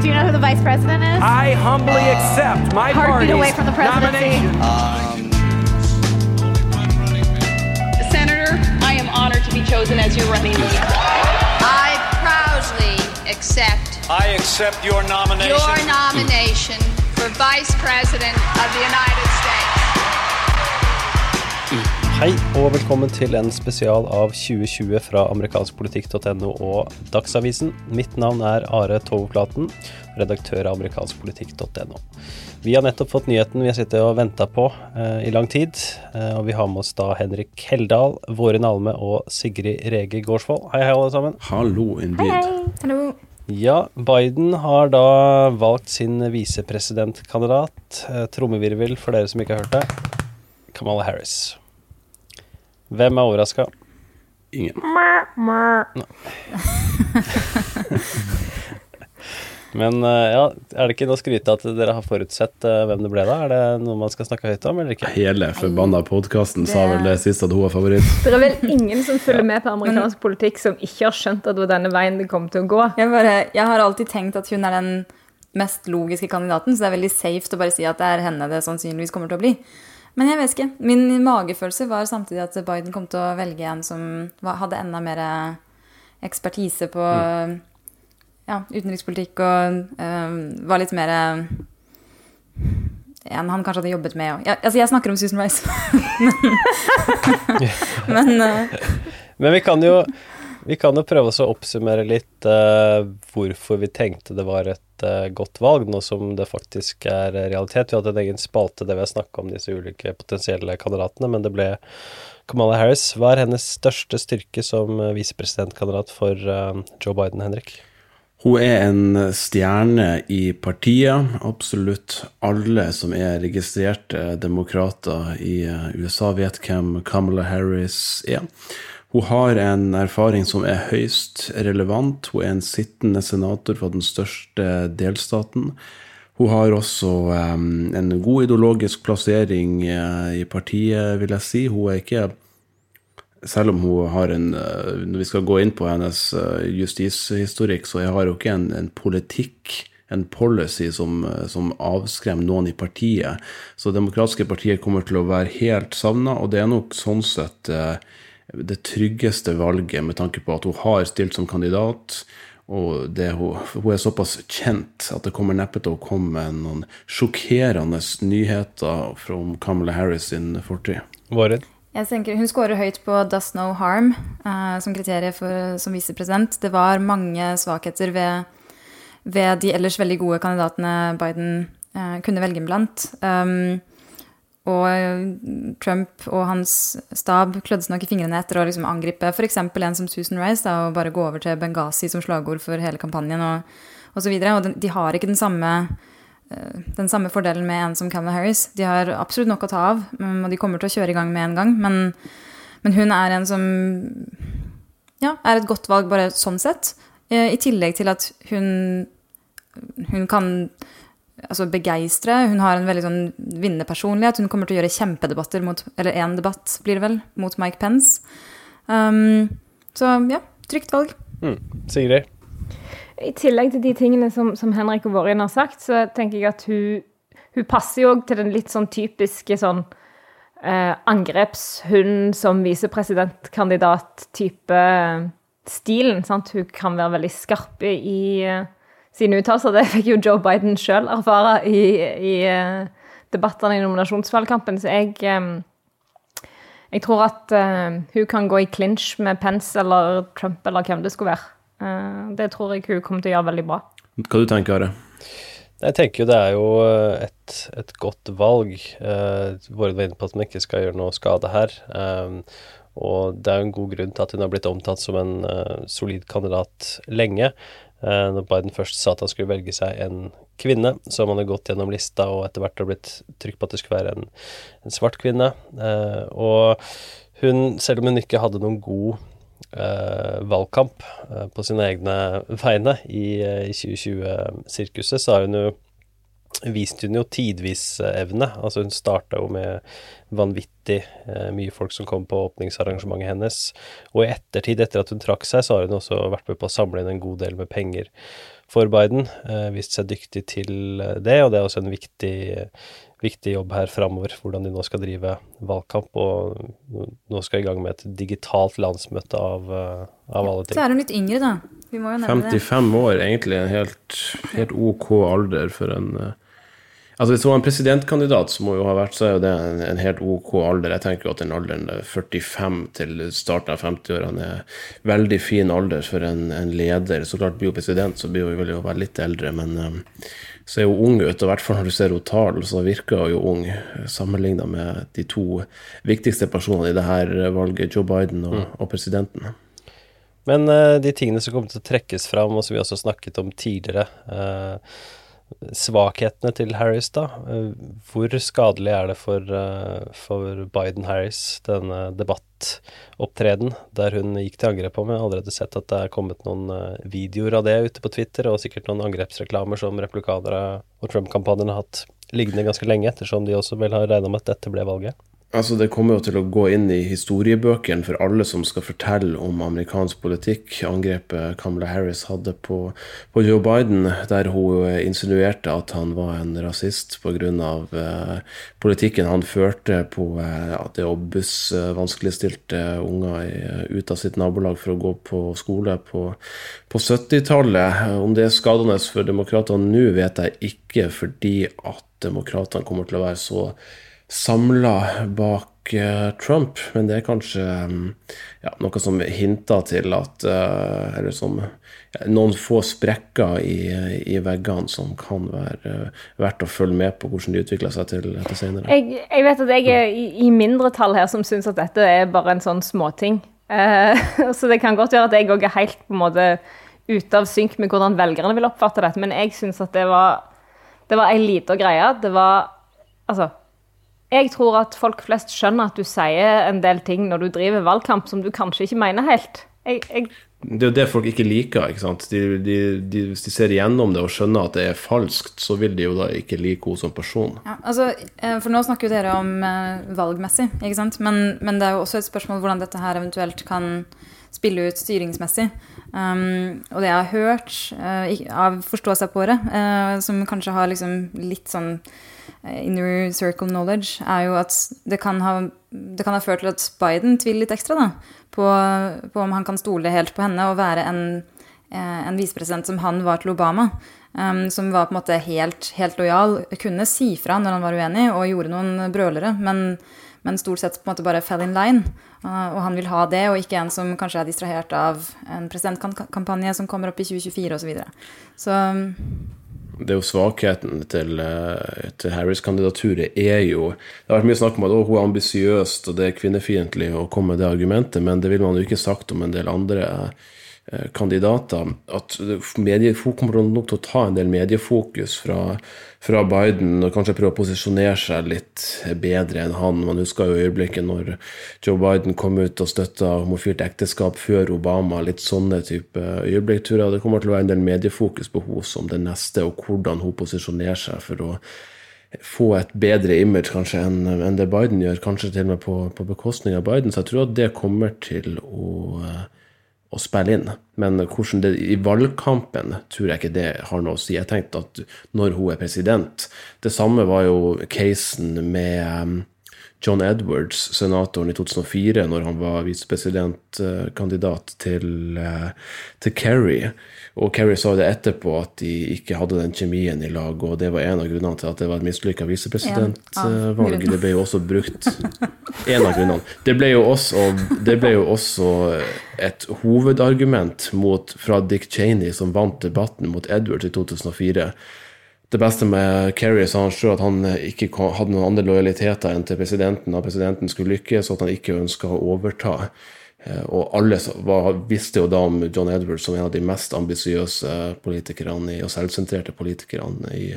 Do you know who the vice president is? I humbly accept my Heartbeat party's away from the presidency. nomination. Senator, I am honored to be chosen as your running mate. I proudly accept I accept your nomination. your nomination for Vice President of the United States. Hei og velkommen til en spesial av 2020 fra amerikanskpolitikk.no og Dagsavisen. Mitt navn er Are Toveflaten, redaktør av amerikanskpolitikk.no. Vi har nettopp fått nyheten vi har sittet og venta på eh, i lang tid. Eh, og vi har med oss da Henrik Heldal, Våren Alme og Sigrid Rege Gårdsvold. Hei, hei, alle sammen. Hallo, indeed. Ja, Biden har da valgt sin visepresidentkandidat. Eh, trommevirvel for dere som ikke har hørt det. Kamala Harris. Hvem er overraska? Ingen. Men eh, ja, er det ikke noe å skryte at dere har forutsett eh, hvem det ble da? Er det noe man skal snakke høyt om, eller ikke? Hele forbanna podkasten sa vel det siste at hun var favoritt. Det er vel ingen som følger med på amerikansk politikk som ikke har skjønt at det var denne veien det kom til å gå. Jeg, bare, jeg har alltid tenkt at hun er den mest logiske kandidaten, så det er veldig safe å bare si at det er henne det sannsynligvis kommer til å bli. Men jeg vet ikke. Min magefølelse var samtidig at Biden kom til å velge en som hadde enda mer ekspertise på ja, utenrikspolitikk og eh, var litt mer en han kanskje hadde jobbet med òg. Ja, altså, jeg snakker om Susan Rice. men men eh, Men vi kan jo, vi kan jo prøve å oppsummere litt uh, hvorfor vi tenkte det var et uh, godt valg, nå som det faktisk er realitet. Vi hadde en egen spalte der vi har snakka om disse ulike potensielle kandidatene, men det ble Kamala Harris. Hva er hennes største styrke som eh, visepresidentkandidat for uh, Joe Biden, Henrik? Hun er en stjerne i partiet. Absolutt alle som er registrerte demokrater i USA, vet hvem Kamala Harris er. Hun har en erfaring som er høyst relevant. Hun er en sittende senator for den største delstaten. Hun har også um, en god ideologisk plassering uh, i partiet, vil jeg si. Hun er ikke selv om hun har en uh, Når vi skal gå inn på hennes uh, justishistorikk, så har hun ikke en, en politikk, en policy, som, som avskremmer noen i partiet. Så demokratiske partier kommer til å være helt savna, og det er nok sånn sett det tryggeste valget med tanke på at hun har stilt som kandidat. Og det, hun, hun er såpass kjent at det kommer neppe til å komme noen sjokkerende nyheter fra Kamala Harris sin fortid. Våren? jeg tenker Hun scorer høyt på 'does no harm' eh, som kriterium for, som visepresident. Det var mange svakheter ved, ved de ellers veldig gode kandidatene Biden eh, kunne velge blant. Um, og Trump og hans stab klødde seg nok i fingrene etter å liksom angripe f.eks. en som Susan Rice da, og bare gå over til Benghazi som slagord for hele kampanjen og osv. Og, og de, har ikke den samme, eh, den samme fordelen med en som Kamala Harris. De har absolutt nok å ta av, mm, og de kommer til å kjøre i gang med en gang. Men, men hun er en som ja, er et godt valg bare sånn sett. Eh, I tillegg til at hun, hun kan altså begeistre. Hun har en veldig sånn vinnende personlighet. Hun kommer til å gjøre kjempedebatter mot Eller én debatt, blir det vel, mot Mike Pence. Um, så ja, trygt valg. Mm. Sigrid? I tillegg til de tingene som, som Henrik og Vårin har sagt, så tenker jeg at hun, hun passer jo til den litt sånn typiske sånn eh, angrepshund som visepresidentkandidat-type stilen. sant? Hun kan være veldig skarp i eh, sine uttalelser. Det fikk jo Joe Biden sjøl erfare i, i uh, debattene i nominasjonsvalgkampen. Så jeg, um, jeg tror at uh, hun kan gå i clinch med Pence eller Trump eller hvem det skulle være. Det tror jeg hun kommer til å gjøre veldig bra. Hva du tenker Are? Jeg tenker jo det er jo et, et godt valg. Våre var inne på at man ikke skal gjøre noe skade her. Og det er jo en god grunn til at hun har blitt omtalt som en solid kandidat lenge. Uh, når Biden først sa at han skulle velge seg en kvinne, så har man jo gått gjennom lista og etter hvert har blitt trygg på at det skulle være en, en svart kvinne. Uh, og hun, selv om hun ikke hadde noen god valgkamp på sine egne vegne i, i 2020-sirkuset, så har hun jo viste hun jo tidvis evne. Altså hun starta jo med vanvittig eh, mye folk som kom på åpningsarrangementet hennes. Og i ettertid, etter at hun trakk seg, så har hun også vært med på å samle inn en god del med penger for Biden. Vist seg dyktig til det, og det er også en viktig, viktig jobb her framover. Hvordan de nå skal drive valgkamp, og nå skal i gang med et digitalt landsmøte av, av alle ting. Så er hun litt yngre, da. Vi må jo nevne 55 år, egentlig en helt, helt ok alder for en Altså Hvis hun var en presidentkandidat, som hun jo har vært, så er jo det en, en helt ok alder. Jeg tenker jo at den alderen 45 til starten av 50-årene er veldig fin alder for en, en, leder. Så klart blir hun president, så blir hun jo være litt eldre, men um, så er hun ung ut. Og i hvert fall når du ser tale, så virker hun jo ung sammenligna med de to viktigste personene i det her valget, Joe Biden og, mm. og presidenten. Men uh, de tingene som kommer til å trekkes fram, og som vi også snakket om tidligere uh, svakhetene til Harris, da. Hvor skadelig er det for, eh, for Biden-Harris, denne debattopptreden der hun gikk til angrep på? Har allerede sett at det er kommet noen eh, videoer av det ute på Twitter, og sikkert noen angrepsreklamer som replikanere og Trump-kampanjen har hatt liggende ganske lenge, ettersom de også vel har regna med at dette ble valget. Altså, det kommer jo til å gå inn i historiebøkene for alle som skal fortelle om amerikansk politikk. Angrepet Kamala Harris hadde på, på Joe Biden, der hun insinuerte at han var en rasist pga. Eh, politikken han førte på eh, det å busse vanskeligstilte unger i, ut av sitt nabolag for å gå på skole på, på 70-tallet. Om det er skadende for demokratene nå, vet jeg ikke, fordi at demokratene kommer til å være så samla bak uh, Trump, men det er kanskje um, ja, noe som hinter til at uh, Eller som ja, noen få sprekker i, i, veggene som kan være uh, verdt å følge med på hvordan de utvikler seg til, til senere. Jeg, jeg, vet at jeg er i, i mindretall her som syns at dette er bare en sånn småting. så det kan godt gjøre at jeg òg er helt på en måte ute av synk med hvordan velgerne vil oppfatte dette, men jeg syns at det var, det var ei lita greie. Det var Altså jeg tror at folk flest skjønner at du sier en del ting når du driver valgkamp som du kanskje ikke mener helt. Jeg, jeg det er jo det folk ikke liker. ikke sant? De, de, de, hvis de ser igjennom det og skjønner at det er falskt, så vil de jo da ikke like henne som person. Ja, altså, eh, For nå snakker jo dere om eh, valgmessig, ikke sant? Men, men, det er jo også et spørsmål hvordan dette her eventuelt kan spille ut styringsmessig. Um, og det jeg har hørt uh, av forstå-seg-på-ere, uh, som kanskje har liksom litt sånn inner circle knowledge, er jo at det kan ha, det kan ha ført til at Biden tviler litt ekstra da, på, på, om han kan stole helt på henne og være en, eh, en visepresident som han var til Obama. Um, som var på en måte helt, helt lojal, kunne si fra når han var uenig, og gjorde noen brølere, men, men stort sett på en måte bare fell in line. Uh, og han vil ha det, og ikke en som kanskje er distrahert av en presidentkampanje som kommer opp i 2024 osv. Så, videre. så det er jo svakheten til, eh, til Harris-kandidaturet er jo Det har vært mye snakk om at hun er ambisiøs og det er kvinnefiendtlig å komme med det argumentet, men det ville man jo ikke sagt om en del andre kandidater at mediefokus kommer nok til å ta en del mediefokus fra, fra, Biden og kanskje prøve å posisjonere seg litt bedre enn han. Man husker jo øyeblikket når Joe Biden kom ut og støtta homofilt ekteskap før Obama. Litt sånne type øyeblikk, tror jeg. Det kommer til å være en del mediefokus på henne som det neste, og hvordan hun posisjonerer seg for å få et bedre image kanskje enn, enn det Biden gjør, kanskje til og med på, på bekostning av Biden. Så jeg tror at det kommer til å å spille inn. Men hvordan det i valgkampen tror jeg ikke det har noe å si. Jeg tenkte at når hun er president Det samme var jo casen med um, John Edwards, senatoren i 2004, når han var visepresidentkandidat til, uh, til Kerry. Og Kerry sa det etterpå at de ikke hadde den kjemien i lag, og det var en av grunnene til at det var et mislykka visepresidentvalg. Det ble jo også brukt En av grunnene. Det ble jo også, ble jo også et hovedargument mot, fra Dick Cheney, som vant debatten mot Edwards i 2004. Det beste med Kerry sa han sjøl at han ikke hadde noen andre lojaliteter enn til presidenten, at presidenten skulle lykkes, og at han ikke ønska å overta. Eh, og alle var, visste jo da om John Edwards som en av de mest ambisiøse politikerne og selvsentrerte politikerne i,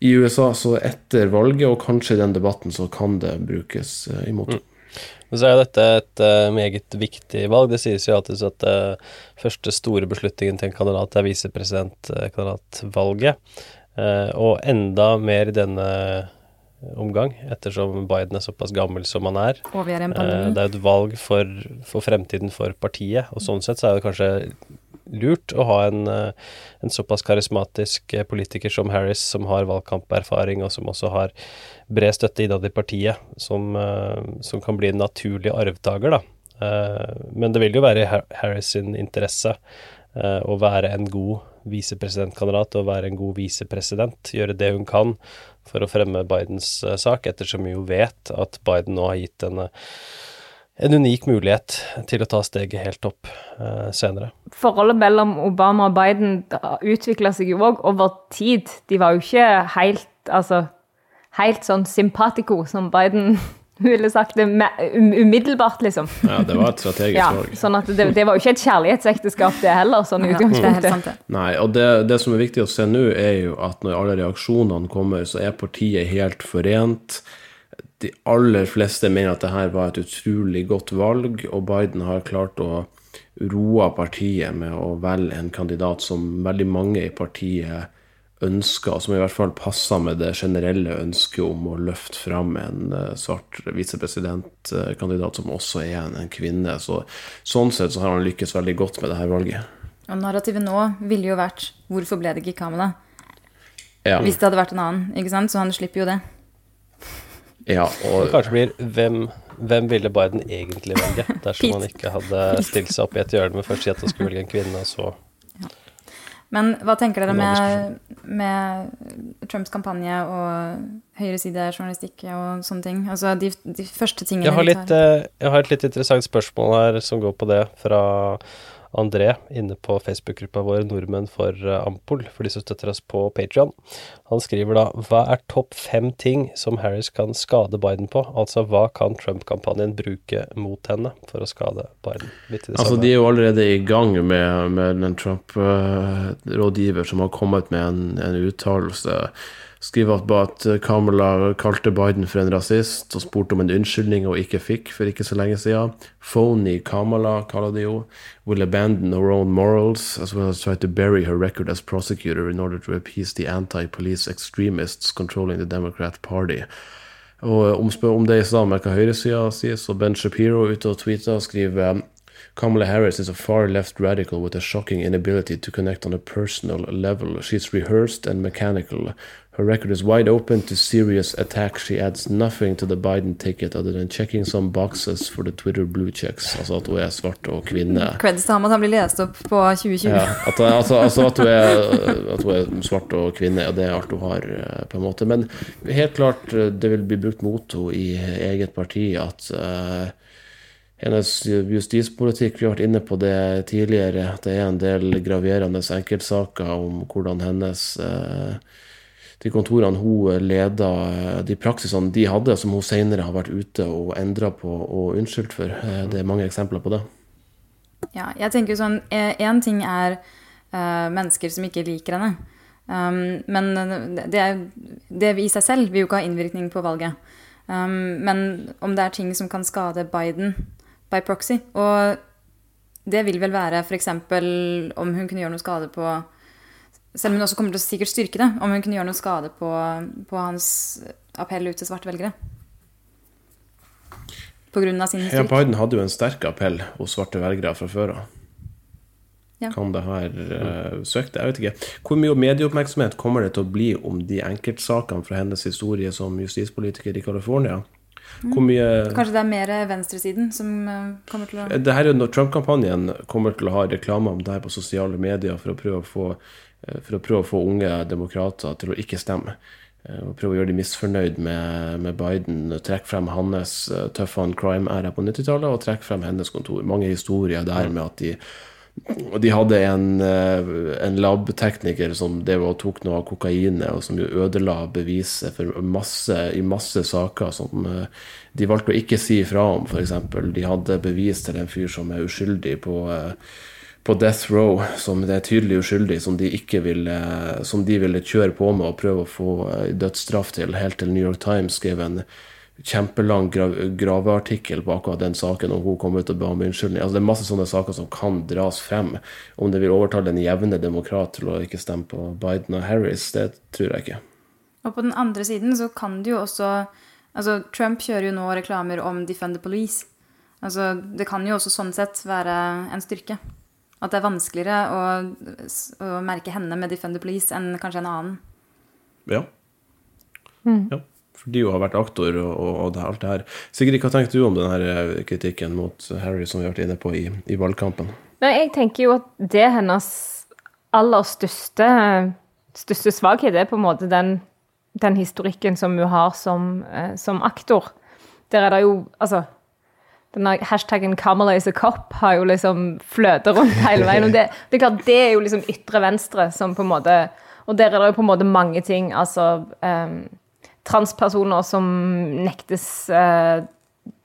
i, USA. Så etter valget, og kanskje i den debatten, så kan det brukes uh, imot. Mm. Men så er dette et uh, meget viktig valg. Det sies jo alltid at uh, første store beslutningen til en kandidat er visepresidentkandidatvalget. Uh, og enda mer i denne omgang, ettersom Biden er såpass gammel som han er. Og vi er en pandemi. Det er et valg for, for, fremtiden for partiet, og sånn sett så er det kanskje lurt å ha en, eh, en såpass karismatisk eh, politiker som Harris, som har valgkamperfaring, og som også har bred støtte innad i partiet, som, eh, som, kan bli en naturlig arvtaker, da. Men det vil jo være i Harris sin interesse å være en god visepresidentkandidat og være en god visepresident. Gjøre det hun kan for å fremme Bidens sak, ettersom vi jo vet at Biden nå har gitt en en unik mulighet til å ta steget helt opp eh, senere. Forholdet mellom Obama og Biden utvikla seg jo òg over tid. De var jo ikke helt, altså, helt sånn sympatico som Biden ville sagt det um, umiddelbart, liksom. Ja, det var et strategisk ja, valg. Sånn at det, det, var jo ikke et kjærlighetsekteskap, det heller, sånn i utgangspunktet. Nei, og det, det, som er viktig å se nå, er jo at når alle reaksjonene kommer, så er partiet helt forent de aller fleste mener at dette var et utrolig godt valg, og Biden har klart å roe partiet med å velge en kandidat som veldig mange i partiet ønsker, som i hvert fall passer med det generelle ønsket om å løfte fram en eh, svart visepresidentkandidat som også er en, en, kvinne. Så, sånn sett så har han lykkes veldig godt med dette valget. Og narrativet nå ville jo vært 'hvorfor ble det ikke Kamala'? Ja. Hvis det hadde vært en annen, ikke sant? Så han slipper jo det. Ja, og det kanskje blir hvem, hvem ville Biden egentlig velge, dersom han ikke hadde stilt seg opp i et hjørne med først å si at han skulle velge en kvinne, og så. Men hva tenker dere med, med Trumps kampanje og høyresidejournalistikk og sånne ting? Altså de, de første tingene jeg har, litt, eh, jeg har et litt interessant spørsmål her som går på det, fra André inne på Facebook-gruppa vår Nordmenn for eh, Ampol, for de som støtter oss på Patrion. Han skriver da hva er topp fem ting som Harris kan skade Biden på? Altså hva kan Trump-kampanjen bruke mot henne for å skade Biden? altså De er jo allerede i gang med, med en Trump-rådgiver som har kommet med en, en uttalelse skriver at Kamala kalte Biden for en rasist og spurte om en unnskyldning og ikke fikk for ikke så lenge siden. Phony Kamala kaller de jo. Will abandon her own morals as well as try to bury her record as prosecutor in order to appease the anti-police extremists controlling the Democrat Party. Og om, om det i hva høyresida sier, så Ben Shapiro ute og tweeter og skriver Kamala Harris is a far left radical with a shocking inability to connect on a personal level. She's rehearsed and mechanical. Her record is wide open to serious attack. She adds nothing to the Biden ticket other than checking some boxes for the Twitter blue checks. Altså at hun er svart og kvinne. Creds til ham at han blir lest opp på 2020. Ja, at, altså, altså at, hun er, at, hun er, svart og kvinne, og det er alt hun har, eh, på en måte. Men helt klart, eh, det vil bli brukt mot henne i eget parti at uh, hennes justispolitikk, vi har vært inne på det tidligere, at det er en del graverende enkeltsaker om hvordan hennes uh, de kontorene hun leda, de praksisene de hadde, som hun senere har vært ute og endra på og unnskyldt for. Eh, det er mange eksempler på det. Ja, jeg tenker sånn Én eh, ting er uh, mennesker som ikke liker henne. Um, men det, det, i seg selv vil jo ikke ha innvirkning på valget. Um, men om det er ting som kan skade Biden by proxy Og det vil vel være f.eks. om hun kunne gjøre noe skade på selv om hun også kommer til å sikkert styrke det, om hun kunne gjøre noe skade på, på hans appell ut til svarte velgere. På grunn av sin historikk. Ja, Biden hadde jo en sterk appell hos svarte velgere fra før av. Ja. Kan det her uh, søke det? Jeg vet ikke. Hvor mye medieoppmerksomhet kommer det til å bli om de enkeltsakene fra hennes historie som justispolitiker i California? Mm. Mye, Kanskje det er mer venstresiden som uh, kommer til å Det her er når Trump-kampanjen kommer til å ha reklame om det her på sosiale medier for å prøve å få Eh, for å prøve å få unge demokrater til å ikke stemme. Eh, og prøve å gjøre de misfornøyd med, med Biden. Trekke frem hans uh, tough on crime-æra på 90-tallet, og trekke frem hennes kontor. Mange historier der med at de og de hadde en, en lab-tekniker som det var, tok noe av kokainet, og som jo ødela beviset for masse, i masse saker som de valgte å ikke si ifra om, f.eks. De hadde bevis til en fyr som er uskyldig på på death row, som det er tydelig uskyldig, som de, ville, som de ville kjøre på med og prøve å få eh, dødsstraff til, helt til New York Times skrev en kjempelang grav graveartikkel på akkurat den saken, og hun kom ut og ba om unnskyldning. Altså, det er masse sånne saker som kan dras frem. Om det vil overtale en jevne demokrat til å ikke stemme på Biden og Harris, det tror jeg ikke. Og på den andre siden så kan det jo også Altså, Trump kjører jo nå reklamer om Defend the Police. Altså, det kan jo også sånn sett være en styrke. At det er vanskeligere å, å, merke henne med Defender Police enn kanskje en annen. Ja. Mm. ja. Fordi hun har vært aktor og, og, og alt det her. Sigrid, hva tenker du om denne kritikken mot Harry som vi har vært inne på i, i valgkampen? Nei, jeg tenker jo at det er hennes aller største, største svakhet er på en måte den, den historikken som hun har som, eh, som aktor. Der er det jo Altså denne hashtaggen 'Kamala is a cop' har jo liksom fløtet rundt hele veien. og det, det, er klart, det er jo liksom ytre venstre som på en måte Og der er det jo på en måte mange ting. Altså um, transpersoner som nektes uh,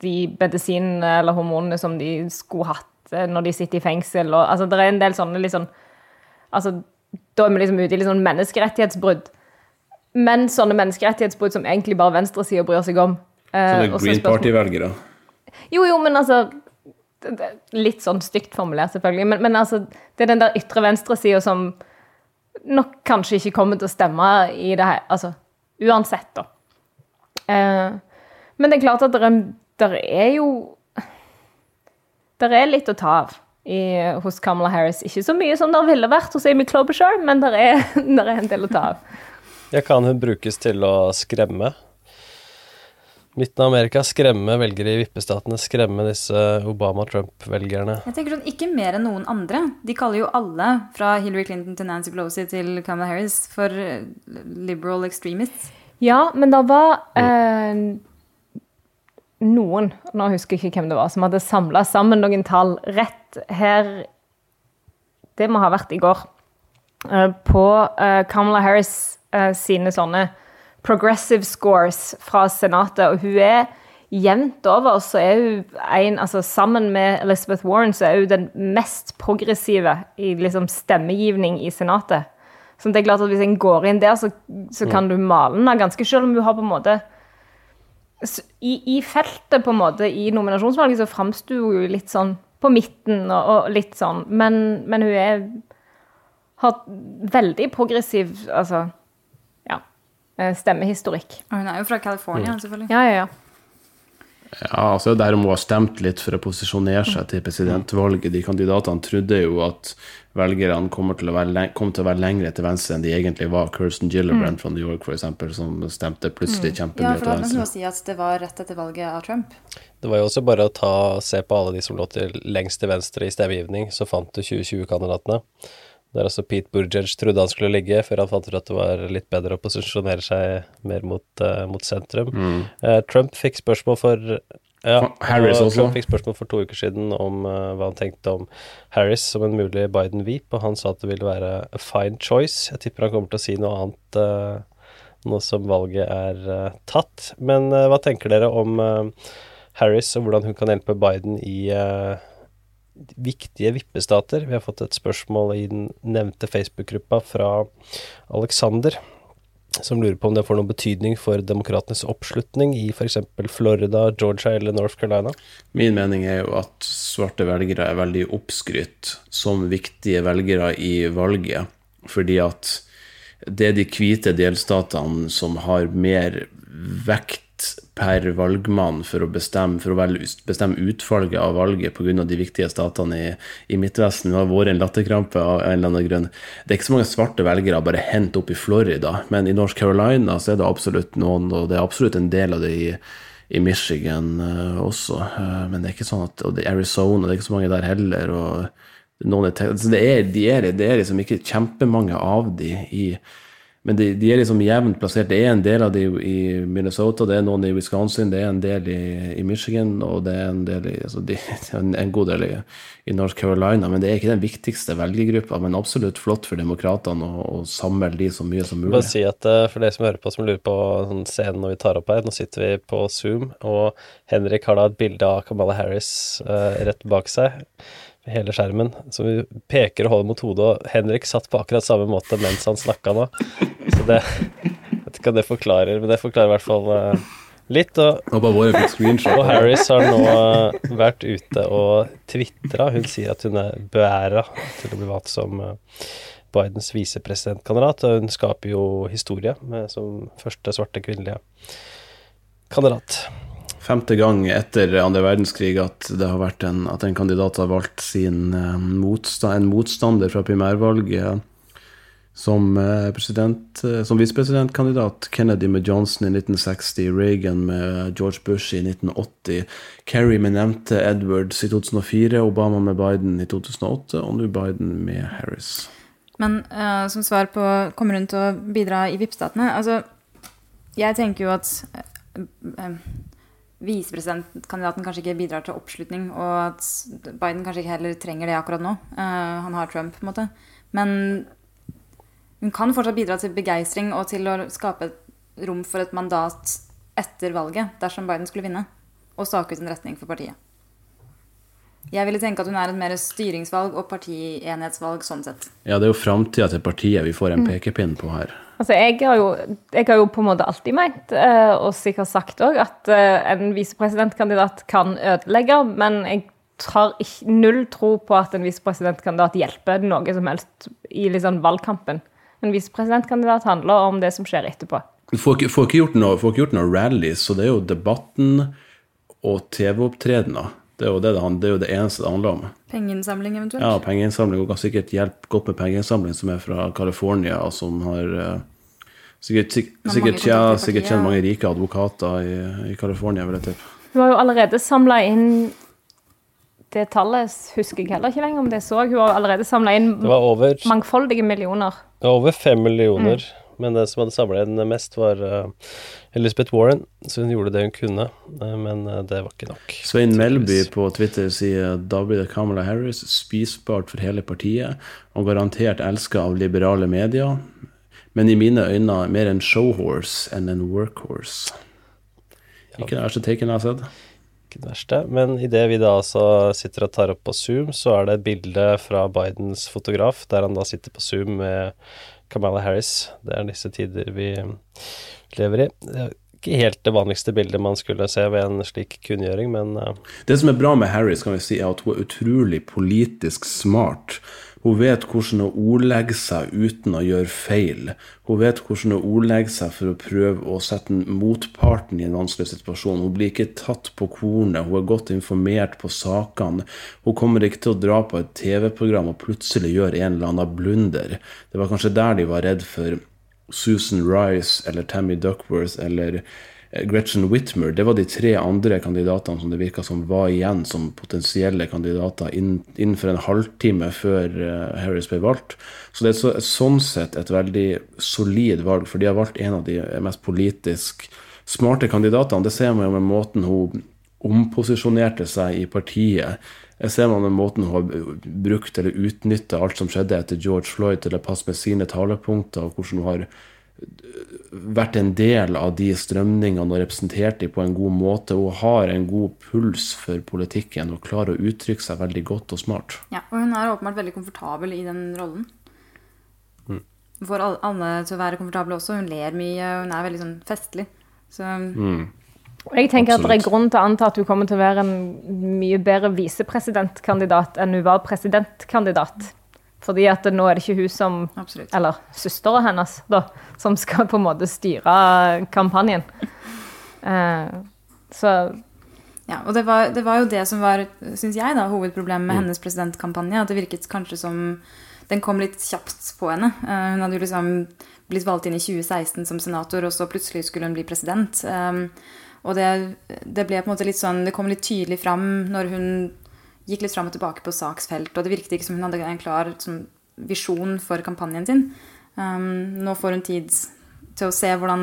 de medisinene eller hormonene som de skulle hatt uh, når de sitter i fengsel. Og, altså, det er en del sånne sånn Altså, da er vi liksom ute i litt sånn menneskerettighetsbrudd. Men sånne menneskerettighetsbrudd som egentlig bare venstresida bryr seg om. Uh, sånne Green Party-velgere? Jo, jo, men altså Litt sånn stygt formulert, selvfølgelig. Men, men altså, det er den der ytre venstresida som nok kanskje ikke kommer til å stemme i det her. Altså uansett, da. Eh, men det er klart at det er jo Det er litt å ta av i, hos Kamala Harris. Ikke så mye som det ville vært hos Amy Klobuchar, men det er, er en del å ta av. Ja, kan hun brukes til å skremme? Midten av Amerika skremme velgere i vippestatene, skremme disse Obama-Trump-velgerne. Jeg tenker sånn, Ikke mer enn noen andre. De kaller jo alle, fra Hillary Clinton til Nancy Pelosi til Kamala Harris, for eh, liberal extremists. Ja, men det var eh, noen, nå husker jeg ikke hvem det var, som hadde samla sammen noen tall rett her Det må ha vært i går. Eh, på eh, Kamala Harris eh, sine sånne progressive scores fra Senatet, og hun er jevnt over så er hun en altså Sammen med Elizabeth Warren så er hun den mest progressive i liksom stemmegivning i Senatet. Så det er klart at Hvis en går inn der, så, så kan du male den ganske selv om hun har på en måte i, i, feltet, på en måte, i nominasjonsvalget, så framsto hun litt sånn på midten og, og litt sånn. Men, men hun er har veldig progressiv altså stemmehistorikk. Og hun er jo fra California, mm. selvfølgelig. Ja, ja, ja. Ja, altså der må ha stemt litt for å posisjonere seg til presidentvalget. De kandidatene trodde jo at velgerne kom til å være, kom til å være lengre til venstre enn de egentlig var. Kirsten Gillibrand mm. fra New York, f.eks., som stemte plutselig mm. kjempemye ja, til venstre. Ja, for si at det var rett etter valget av Trump. Det var jo også bare å ta, se på alle de som lå til lengst til venstre i stemmegivning, så fant du 2020-kandidatene. Der også Pete Buttigieg trodde han skulle ligge, før han fant ut at det var litt bedre å posisjonere seg mer mot, uh, mot sentrum. Mm. Uh, Trump fikk spørsmål for ja, Harris også. Trump fikk spørsmål for to uker siden om uh, hva han tenkte om Harris som en mulig Biden-veep, og han sa at det ville være a fine choice. Jeg tipper han kommer til å si noe annet nå som valget er tatt. Men hva tenker dere om Harris og hvordan hun kan hjelpe Biden i viktige vippestater. Vi har fått et spørsmål i den nevnte Facebook-gruppa fra Alexander, som lurer på om det får noen betydning for demokratenes oppslutning i f.eks. Florida, Georgia eller North Carolina? Min mening er jo at svarte velgere er veldig oppskrytt som viktige velgere i valget, fordi at det er de hvite delstatene som har mer vekt per valgmann for å bestemme, for å bestemme utfallet av valget pga. de viktige statene i, i Midtvesten. Det har vært en latterkrampe av en eller annen grunn. Det er ikke så mange svarte velgere bare hent opp i Florida, men i North Carolina så er det absolutt noen, og det er absolutt en del av det i, i Michigan uh, også. Uh, men det er ikke sånn at Og det er Arizona, det er ikke så mange der heller. og noen er, altså det, er, de er, det er liksom ikke kjempemange av de i men de, de, er liksom jevnt plassert. Det er en del av de i Minnesota, det er noen i Wisconsin, det er en del i, i Michigan, og det er en, del i, altså de, en, god del i, i, North Carolina. Men det er ikke den viktigste velgergruppa, men absolutt flott for demokratene å, å samle de så mye som mulig. Bare si at uh, For dere som hører på som lurer på sånn scenen når vi tar opp her, nå sitter vi på Zoom, og Henrik har da et bilde av Kamala Harris uh, rett bak seg hele skjermen. Så vi peker og holder mot hodet, og Henrik satt på akkurat samme måte mens han snakka nå. Så det Jeg vet ikke hva det forklarer, men det forklarer i hvert fall uh, litt. Og, og, Harris har nå uh, vært ute og tvitra. Hun sier at hun er beæra til å bli valgt som uh, Bidens visepresidentkandidat, hun skaper jo historie som første svarte kvinnelige kandidat. Femte gang etter andre verdenskrig at det har en, at en kandidat har valgt sin eh, motstand, en motstander fra primærvalget som, eh, eh, som visepresidentkandidat. Kennedy med Johnson i 1960, Reagan med George Bush i 1980, Kerry med nevnte Edwards i 2004, Obama med Biden i 2008, og nå Biden med Harris. Men uh, som svar på kommer hun til å bidra i VIP-statene? Altså, jeg tenker jo at uh, uh, visepresidentkandidaten kanskje ikke bidrar til oppslutning, og at Biden kanskje ikke heller trenger det akkurat nå. Uh, han har Trump, på en måte. Men hun kan fortsatt bidra til begeistring og til å skape et rom for et mandat etter valget, dersom Biden skulle vinne, og stake ut en retning for partiet. Jeg ville tenke at hun er et mer styringsvalg og partienhetsvalg sånn sett. Ja, det er jo framtida til partiet vi får en pekepinn på her. Altså, jeg har, jo, jeg har jo på en måte alltid meint, eh, og sikkert sagt òg, at eh, en visepresidentkandidat kan ødelegge, men jeg har ikke, null tro på at en visepresidentkandidat hjelper noe som helst i liksom valgkampen. En visepresidentkandidat handler om det som skjer etterpå. Du får, ikke- får, ikke gjort noe, får ikke gjort noe rallies, så det er jo debatten og TV-opptredener. Det er jo det, det, han- det er jo det eneste det handler om. Pengeinnsamling eventuelt. Ja, pengeinnsamling, og kan sikkert hjelpe godt med pengeinnsamling, som er fra California, og som har eh, sikkert, sik sikkert, ja, sikkert kjenner mange rike advokater i, i California, vil jeg tippe. Hun har jo allerede samla inn Det tallet husker jeg heller ikke lenger om det så. Hun har allerede samla inn Det over, det mangfoldige millioner. var over fem millioner, men det som hadde samla henne mest, var eh, Elizabeth Warren. Så hun gjorde det hun kunne, eh, men eh, det var ikke nok. Svein Melby på Twitter sier da blir det Kamala Harris, spisbart for hele partiet, og garantert elska av liberale medier, men i mine øyne mer en showhorse enn en workhorse. Ikke det verste taken jeg har sett. ikke det verste. Men idet vi da altså sitter og tar opp på Zoom, så er det et bilde fra Bidens fotograf, der han da sitter på Zoom med Kamala Harris. Det er disse tider vi lever i. Det er ikke helt det vanligste bildet man skulle se ved en slik kunngjøring, men eh, Det som er bra med Harris, kan vi si, er at hun er utrolig politisk smart. Hun vet hvordan å ordlegge seg uten å gjøre feil. Hun vet hvordan å ordlegge seg for å prøve å sette motparten i en vanskelig situasjon. Hun blir ikke tatt på kornet, hun er godt informert på sakene. Hun kommer ikke til å dra på et TV-program og plutselig gjøre en eller annen blunder. Det var kanskje der de var redd for Susan Rice eller Tammy Duckworth eller Gretchen Whitmer. Det var de tre andre kandidatene som det virka som var igjen som potensielle kandidater innenfor en halvtime før eh, Harris ble valgt. Så det er så, sånn sett et veldig solid valg, for de har valgt en av de mest politisk smarte kandidatene. Det ser man jo med måten hun omposisjonerte seg i partiet. Jeg ser man med måten hun har brukt eller utnytta alt som skjedde etter George Floyd til å passe med sine talepunkter, og hvordan hun har vært en del av de strømningene og representert dem på en god måte. Hun har en god puls for politikken og klarer å uttrykke seg veldig godt og smart. Ja, og hun er åpenbart veldig komfortabel i den rollen. Hun får alle, til å være komfortable også. Hun ler mye, hun er veldig sånn festlig. Så Og jeg tenker at det er grunn til å anta at hun kommer til å være en mye bedre visepresidentkandidat enn hun var presidentkandidat. Fordi at nå er det ikke hun som absolutt. Eller søstera hennes, da, som skal på en måte styre kampanjen. Eh, så Ja, og det var, det var jo det som var, syns jeg, da, hovedproblemet med hennes presidentkampanje. At det virket kanskje som den kom litt kjapt på henne. Eh, hun hadde jo liksom blitt valgt inn i 2016 som senator, og så plutselig skulle hun bli president. Um, og det, det ble på en måte litt sånn Det kom litt tydelig fram når hun gikk litt fram og tilbake på saksfelt, og det virket ikke som hun hadde en klar sånn, visjon for kampanjen sin. Um, nå får hun tid til å se hvordan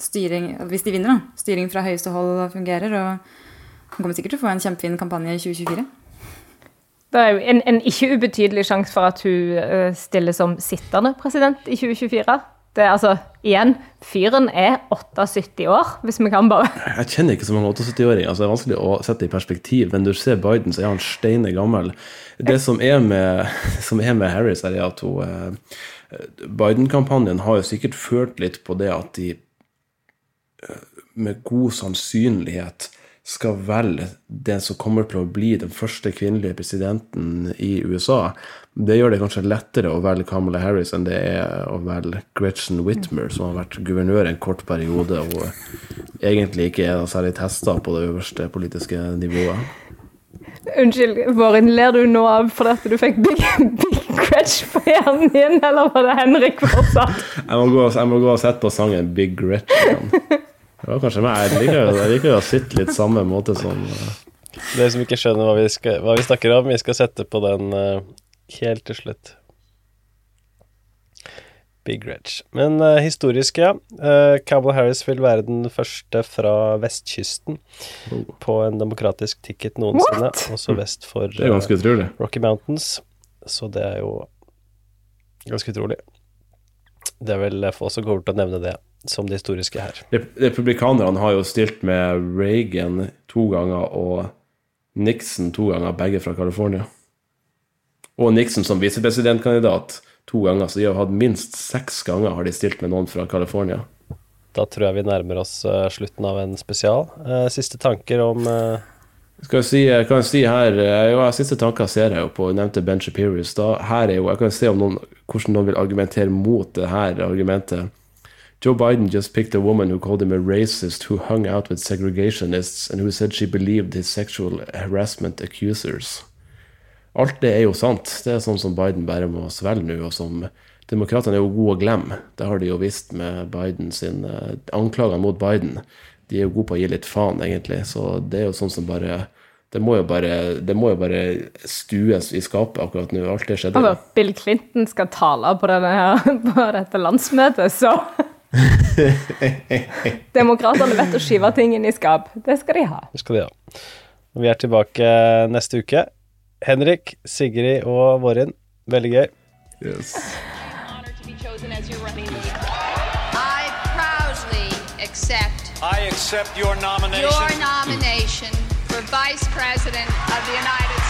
styring Hvis de vinner, da. Styring fra høyeste hold fungerer. Og hun kommer sikkert til å få en kjempefin kampanje i 2024. det er jo en, en ikke ubetydelig sjanse for at hun eh, stiller som sittende president i 2024. Det altså, igjen, fyren er 78 år, hvis vi kan bare Jeg kjenner ikke så mange 78-åringer, altså det er vanskelig å sette i perspektiv. Men du ser Biden, så er han steine gammel. Det som er med, som er med Harris, er at hun eh, Biden-kampanjen har jo sikkert følt litt på det at de eh, med god sannsynlighet skal velge den som kommer til å bli den første kvinnelige presidenten i USA. Det gjør det kanskje lettere å velge Kamala Harris enn det er å velge Gretchen Whitmer, som har vært guvernør en kort periode og egentlig ikke er særlig testa på det øverste politiske nivået. Unnskyld, Vårin, ler du nå av fordi du fikk big, big Gretch på hjernen din, eller var det Henrik fortsatt? Jeg må gå, jeg må gå og sette på sangen Big Gretch igjen. Det var kanskje meg. Jeg liker, jeg liker å sitte litt samme måte som eh, Dere som ikke skjønner hva vi, skal, hva vi snakker om, vi skal sette på den eh, helt til slutt. Big Reg. Men uh, historisk, ja. Uh, Cowboy Harris vil være den første fra vestkysten på en demokratisk ticket noensinne. What? Også vest for eh, Rocky Mountains. Så det er jo ganske utrolig. Det er vel få som kommer til å nevne det som det historiske her. Rep- Republikanerne har jo stilt med Reagan to ganger og Nixon to ganger, begge fra California. Og Nixon som visepresidentkandidat to ganger, så de har hatt minst seks ganger har de stilt med noen fra California. Da tror jeg vi nærmer oss uh, slutten av en spesial. Uh, siste tanker om uh... Skal jeg si, jeg kan si her jo, Siste tanker ser jeg jo på, jeg nevnte Ben Shapiro i stad. Her er jo, jeg kan se om noen, hvordan noen vil argumentere mot det her argumentet. Joe Biden just picked a woman who called him a racist who hung out with segregationists and who said she believed his sexual harassment accusers. Alt det er jo sant. Det er sånn som Biden bare må svelge nå, og som Demokratene er jo gode å glemme. Det har de jo visst med Biden sin anklager mot Biden. De er jo gode på å gi litt faen, egentlig. Så det er jo sånn som bare Det må jo bare, det må jo bare stues i skapet akkurat nå. Alt det skjedde. Altså, Bill Clinton skal tale på, denne her, på dette landsmøtet, så Demokratene vet å skyve ting inn i skap. Det skal de ha. Det skal de ha. Vi er tilbake neste uke. Henrik, Sigrid og Vårin, veldig gøy. Yes. I accept I accept your nomination. your nomination for Vice President of the United